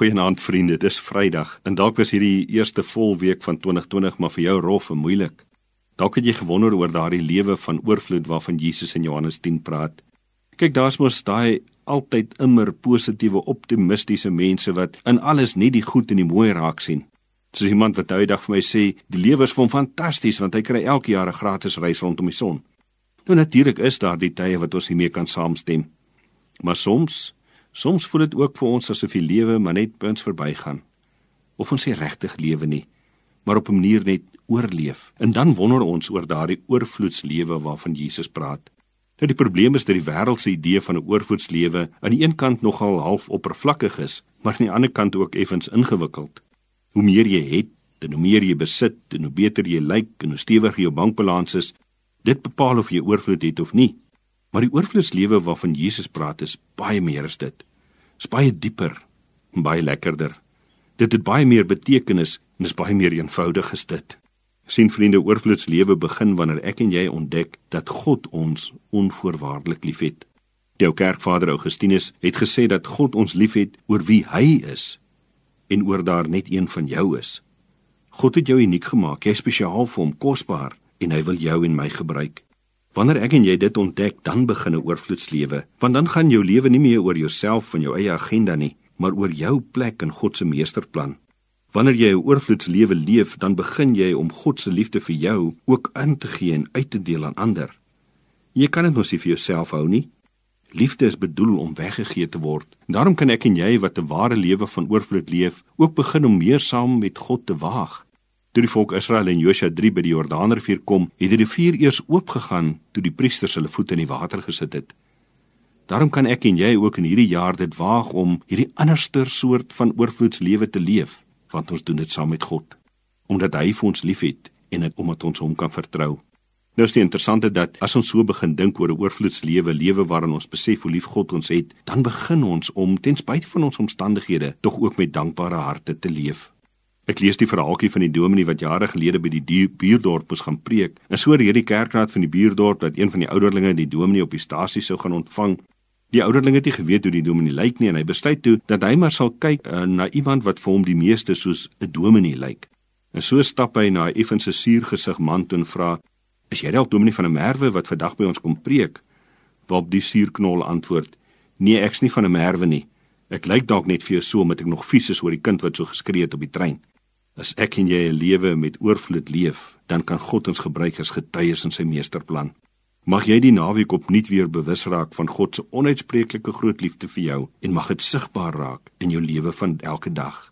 Goeienaand vriende, dis Vrydag en dalk was hierdie eerste vol week van 2020 maar vir jou rof en moeilik. Dalk het jy gewonder oor daardie lewe van oorvloed waarvan Jesus in Johannes 10 praat. Kyk, daar's mos daai altyd immer positiewe, optimistiese mense wat in alles net die goed en die mooi raak sien. Soos iemand wat die dag vir my sê, die lewe is vir hom fantasties want hy kry elke jaar 'n gratis reis rondom die son. Nou natuurlik is daar die tye wat ons hiermee kan saamstem. Maar soms Soms voel dit ook vir ons asof die lewe maar net by ons verbygaan. Of ons nie regtig lewe nie, maar op 'n manier net oorleef. En dan wonder ons oor daardie oorvloedslewe waarvan Jesus praat. Nou die probleem is dat die wêreld se idee van 'n oorvloedslewe aan die een kant nogal half oppervlakkig is, maar aan die ander kant ook effens ingewikkeld. Hoe meer jy het, en hoe meer jy besit, en hoe beter jy lyk en hoe stewiger jou bankbalans is, dit bepaal of jy oorvloed het of nie. Maar die oorvloedslewe waarvan Jesus praat is baie meer as dit. Is baie dieper en baie lekkerder. Dit het baie meer betekenis en is baie meer eenvoudig as dit. Sien vriende, oorvloedslewe begin wanneer ek en jy ontdek dat God ons onvoorwaardelik liefhet. Die ou kerkvader Augustinus het gesê dat God ons liefhet oor wie hy is en oor daar net een van jou is. God het jou uniek gemaak, jy is spesiaal vir hom, kosbaar en hy wil jou en my gebruik. Wanneer ek en jy dit ontdek, dan begin 'n oorvloedslewe, want dan gaan jou lewe nie meer oor jouself en jou eie agenda nie, maar oor jou plek in God se meesterplan. Wanneer jy 'n oorvloedslewe leef, dan begin jy om God se liefde vir jou ook in te gee en uit te deel aan ander. Jy kan dit mos nie vir jouself hou nie. Liefde is bedoel om weggegee te word. Daarom kan ek en jy wat 'n ware lewe van oorvloed leef, ook begin om meer saam met God te waag. Toe die volk Israel in Josua 3 by die Jordaanrivier kom, het die rivier eers oopgegaan toe die priesters hulle voete in die water gesit het. Daarom kan ek en jy ook in hierdie jaar dit waag om hierdie anderster soort van oorvloedslewe te leef, want ons doen dit saam met God, omdat hy vir ons liefhet en dit omdat ons hom kan vertrou. Nou is dit interessant dat as ons so begin dink oor 'n oorvloedslewe, lewe waarin ons besef hoe lief God ons het, dan begin ons om ten spyte van ons omstandighede tog ook met dankbare harte te leef. Ek lees die verhaaltjie van die dominee wat jare gelede by die buurdorp moes gaan preek. En so het hierdie kerkraad van die buurdorp dat een van die ouderlinge die dominee op die stasie sou gaan ontvang. Die ouderling het nie geweet hoe die dominee lyk nie en hy besluit toe dat hy maar sal kyk uh, na iemand wat vir hom die meeste soos 'n dominee lyk. En so stap hy na 'n effense suurgesig man toe en vra: "Is jy dalk dominee van 'n merwe wat vandag by ons kom preek?" Waarop die suurknol antwoord: "Nee, ek's nie van 'n merwe nie. Ek lyk dalk net vir jou so omdat ek nog vies is oor die kind wat so geskree het op die trein." As ek en jy 'n lewe met oorvloed leef, dan kan God ons gebruik as getuies in sy meesterplan. Mag jy die naweek opnuut weer bewus raak van God se onuitspreeklike groot liefde vir jou en mag dit sigbaar raak in jou lewe van elke dag.